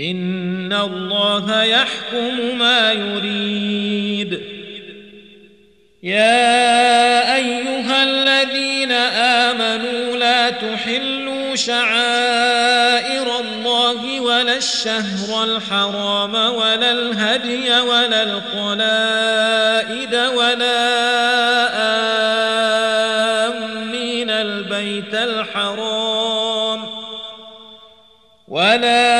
ان الله يحكم ما يريد. يا ايها الذين امنوا لا تحلوا شعائر الله ولا الشهر الحرام ولا الهدي ولا القلائد ولا آمين البيت الحرام ولا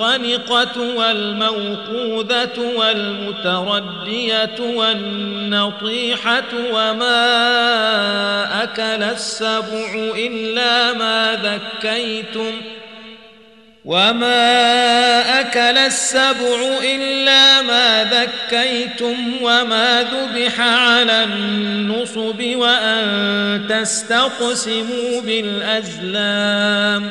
والمنخنقة والموقوذة والمتردية والنطيحة وما أكل السبع إلا ما ذكيتم ۖ وما أكل السبع إلا ما ذكيتم وما ذبح على النصب وأن تستقسموا بالأزلام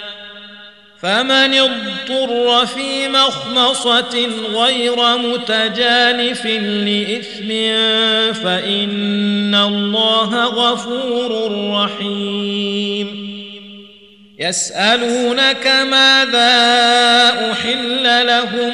فمن اضطر في مخمصة غير متجانف لإثم فإن الله غفور رحيم. يسألونك ماذا أحل لهم؟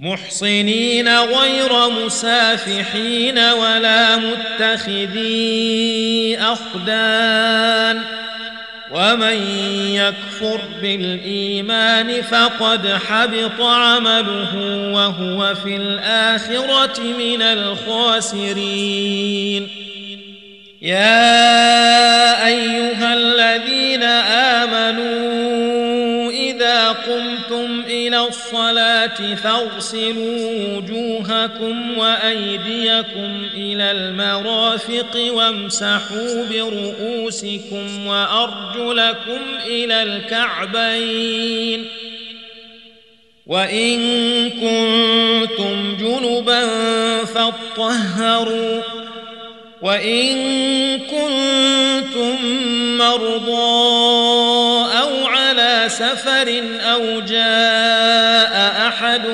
محصنين غير مسافحين ولا متخذي أخدان ومن يكفر بالإيمان فقد حبط عمله وهو في الآخرة من الخاسرين. يا أيها الذين آمنوا اذا قمتم الصلاه الصلاة فاغسلوا وجوهكم وأيديكم إلى المرافق وامسحوا برؤوسكم وأرجلكم إلى الكعبين وإن كنتم جنبا فاطهروا وإن كنتم مرضى سفر أو جاء أحد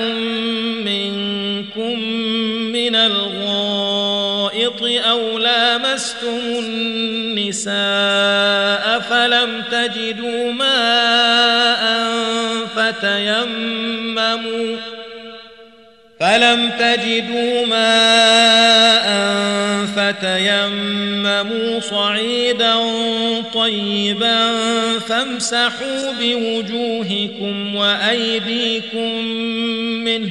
منكم من الغائط أو لامستم النساء فلم تجدوا ماء فتيمموا فلم تجدوا ماء فتيمموا صعيدا طيبا فامسحوا بوجوهكم وايديكم منه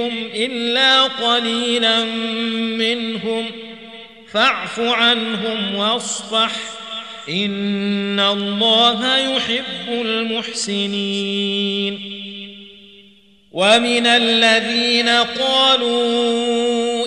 منهم إلا قليلا منهم فاعف عنهم واصفح إن الله يحب المحسنين. ومن الذين قالوا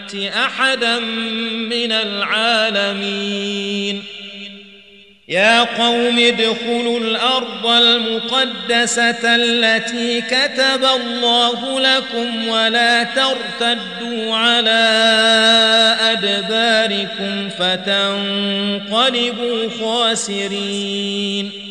أحدا من العالمين. يا قوم ادخلوا الأرض المقدسة التي كتب الله لكم ولا ترتدوا على أدباركم فتنقلبوا خاسرين.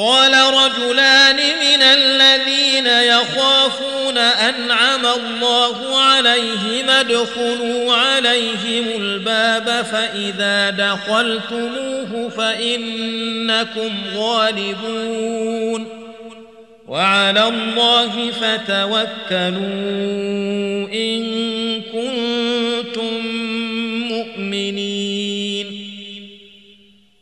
قال رجلان من الذين يخافون أنعم الله عليهم ادخلوا عليهم الباب فإذا دخلتموه فإنكم غالبون. وعلى الله فتوكلوا إن كنتم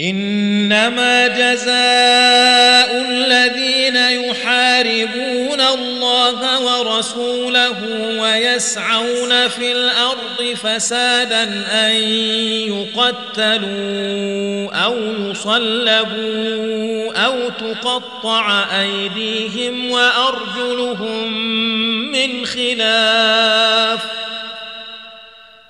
إنما جزاء الذين يحاربون الله ورسوله ويسعون في الأرض فسادا أن يقتلوا أو يصلبوا أو تقطع أيديهم وأرجلهم من خلاف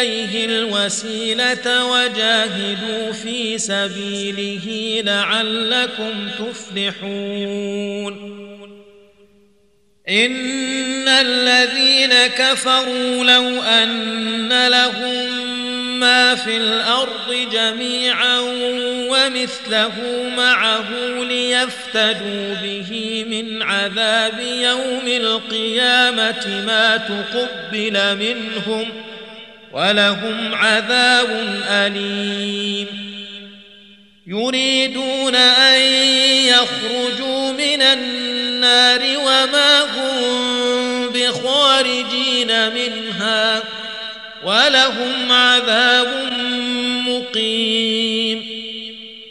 إليه الوسيلة وجاهدوا في سبيله لعلكم تفلحون. إن الذين كفروا لو أن لهم ما في الأرض جميعا ومثله معه ليفتدوا به من عذاب يوم القيامة ما تقبل منهم ولهم عذاب أليم. يريدون أن يخرجوا من النار وما هم بخارجين منها ولهم عذاب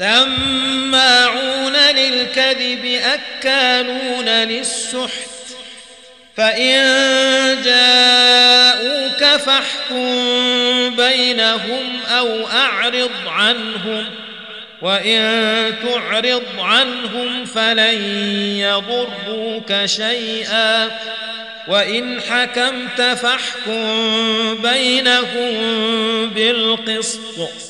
سماعون للكذب أكالون للسحت. فإن جاءوك فاحكم بينهم أو أعرض عنهم وإن تعرض عنهم فلن يضروك شيئا. وإن حكمت فاحكم بينهم بالقسط.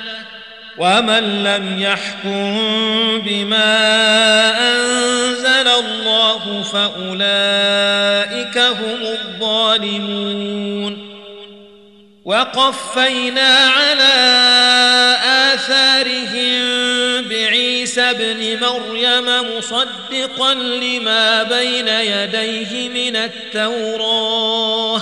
ومن لم يحكم بما انزل الله فاولئك هم الظالمون وقفينا على اثارهم بعيسى ابن مريم مصدقا لما بين يديه من التوراه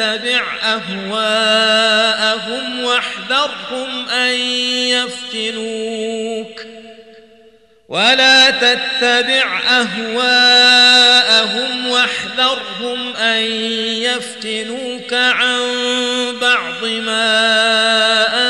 تتبع أهواءهم واحذرهم أن يفتنوك. ولا تتبع أهواءهم واحذرهم أن يفتنوك عن بعض ما انزل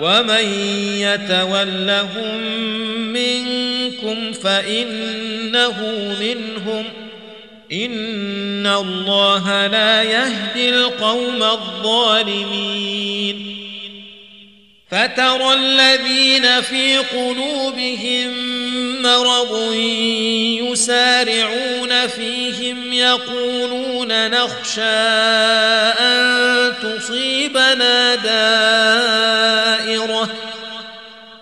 ومن يتولهم منكم فانه منهم ان الله لا يهدي القوم الظالمين فترى الذين في قلوبهم مرض يسارعون فيهم يقولون نخشى أن تصيبنا دائرة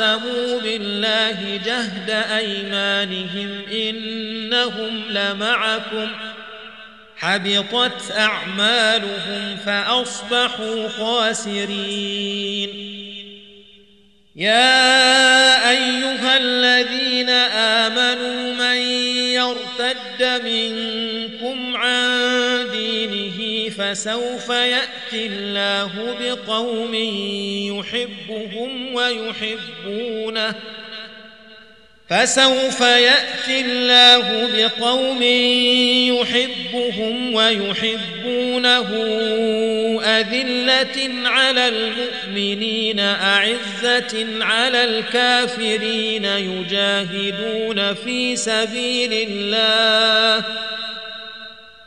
أقسموا بالله جهد أيمانهم إنهم لمعكم حبطت أعمالهم فأصبحوا خاسرين. يا أيها الذين آمنوا من يرتد منكم فسوف يأتي الله بقوم يحبهم ويحبونه. فسوف يأتي الله بقوم يحبهم ويحبونه. أذلة على المؤمنين أعزة على الكافرين يجاهدون في سبيل الله.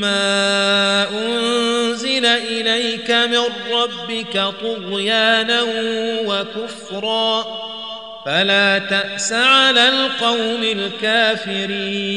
ما أنزل إليك من ربك طغيانا وكفرا فلا تأس على القوم الكافرين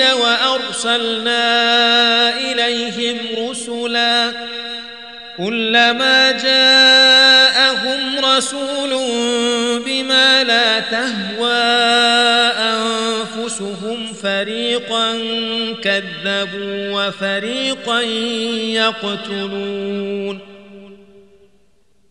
اسرائيل وأرسلنا إليهم رسلا كلما جاءهم رسول بما لا تهوى أنفسهم فريقا كذبوا وفريقا يقتلون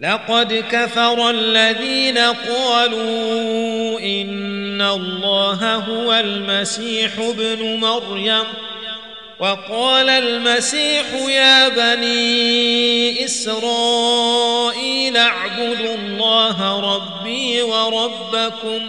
لقد كفر الذين قالوا إن الله هو المسيح ابن مريم. وقال المسيح يا بني إسرائيل اعبدوا الله ربي وربكم.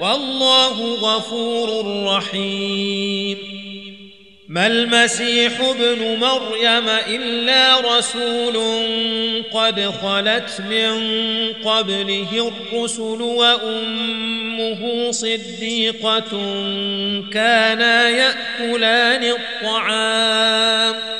والله غفور رحيم. ما المسيح ابن مريم إلا رسول قد خلت من قبله الرسل وأمه صديقة كانا يأكلان الطعام.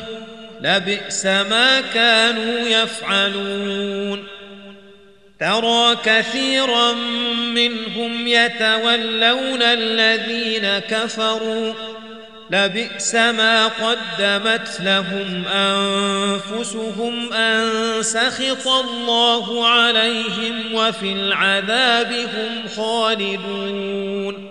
لبئس ما كانوا يفعلون. ترى كثيرا منهم يتولون الذين كفروا. لبئس ما قدمت لهم أنفسهم أن سخط الله عليهم وفي العذاب هم خالدون.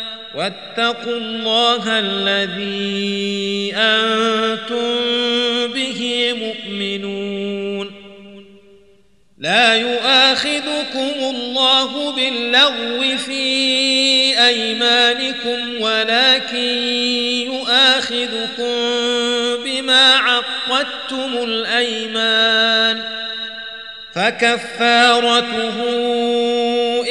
واتقوا الله الذي أنتم به مؤمنون. لا يؤاخذكم الله باللغو في أيمانكم ولكن يؤاخذكم بما عقدتم الأيمان. فكفارته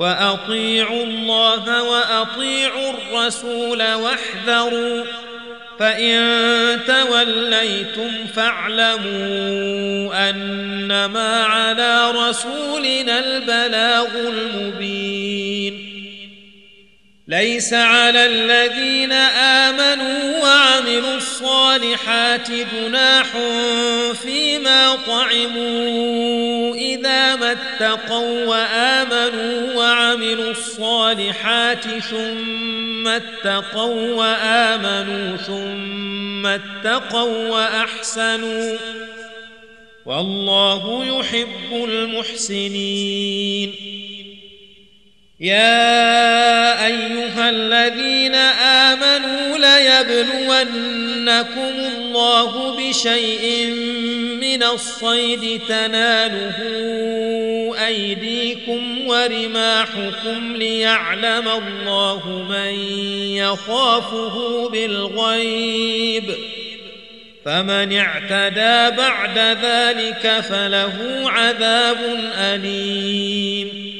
وأطيعوا الله وأطيعوا الرسول واحذروا فإن توليتم فاعلموا أنما على رسولنا البلاغ المبين. ليس على الذين آمنوا وعملوا الصالحات جناح فيما طعموا اتقوا وآمنوا وعملوا الصالحات ثم اتقوا وآمنوا ثم اتقوا وأحسنوا والله يحب المحسنين. يا أيها الذين آمنوا ليبلونكم الله بشيء من الصيد تناله أيديكم ورماحكم ليعلم الله من يخافه بالغيب. فمن اعتدى بعد ذلك فله عذاب أليم.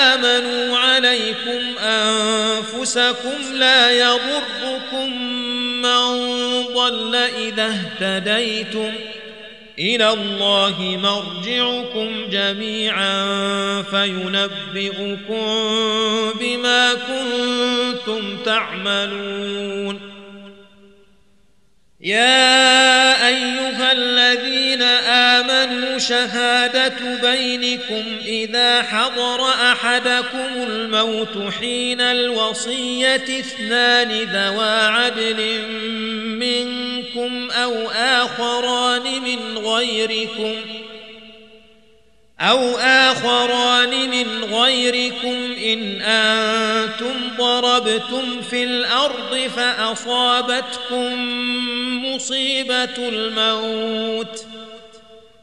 عليكم أنفسكم لا يضركم من ضل إذا اهتديتم إلى الله مرجعكم جميعا فينبئكم بما كنتم تعملون يا أيها الذين آمنوا شهادة بينكم إذا حضر أحدكم الموت حين الوصية اثنان ذوا عدل منكم أو آخران من غيركم أو آخران من غيركم إن أنتم ضربتم في الأرض فأصابتكم مصيبة الموت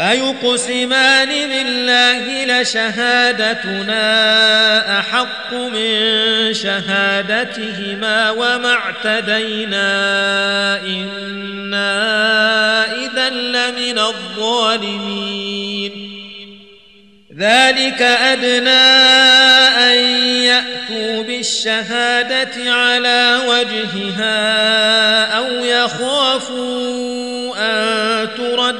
فيقسمان بالله لشهادتنا أحق من شهادتهما وما اعتدينا إنا إذا لمن الظالمين. ذلك أدنى أن يأتوا بالشهادة على وجهها أو يخافوا أن ترد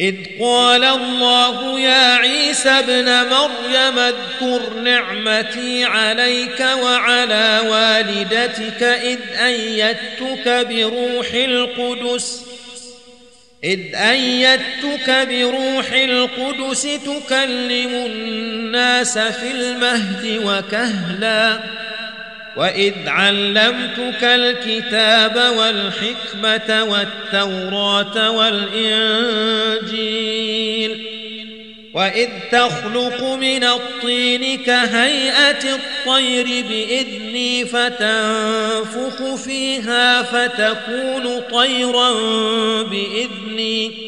إذ قال الله يا عيسى ابن مريم اذكر نعمتي عليك وعلى والدتك إذ أيدتك بروح القدس إذ أيدتك بروح القدس تكلم الناس في المهد وكهلا وإذ علمتك الكتاب والحكمة والتوراة والإنجيل وإذ تخلق من الطين كهيئة الطير بإذني فتنفخ فيها فتكون طيرا بإذني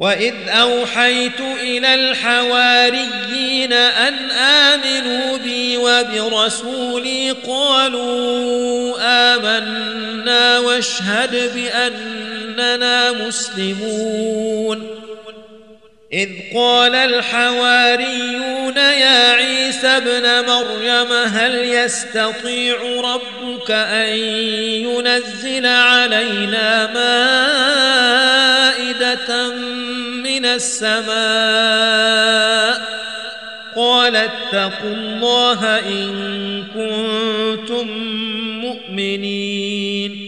وإذ أوحيت إلى الحواريين أن آمنوا بي وبرسولي قالوا آمنا واشهد بأننا مسلمون إذ قال الحواريون يا عيسى ابن مريم هل يستطيع ربك أن ينزل علينا مائدة من السماء؟ قال اتقوا الله إن كنتم مؤمنين.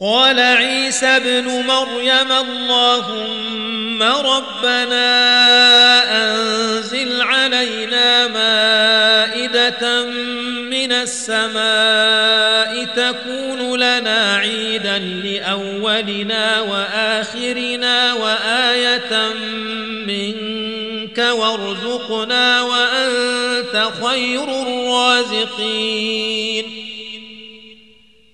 قال عيسى ابن مريم اللهم ربنا أنزل علينا مائدة من السماء تكون لنا عيدا لأولنا وآخرنا وآية منك وارزقنا وأنت خير الرازقين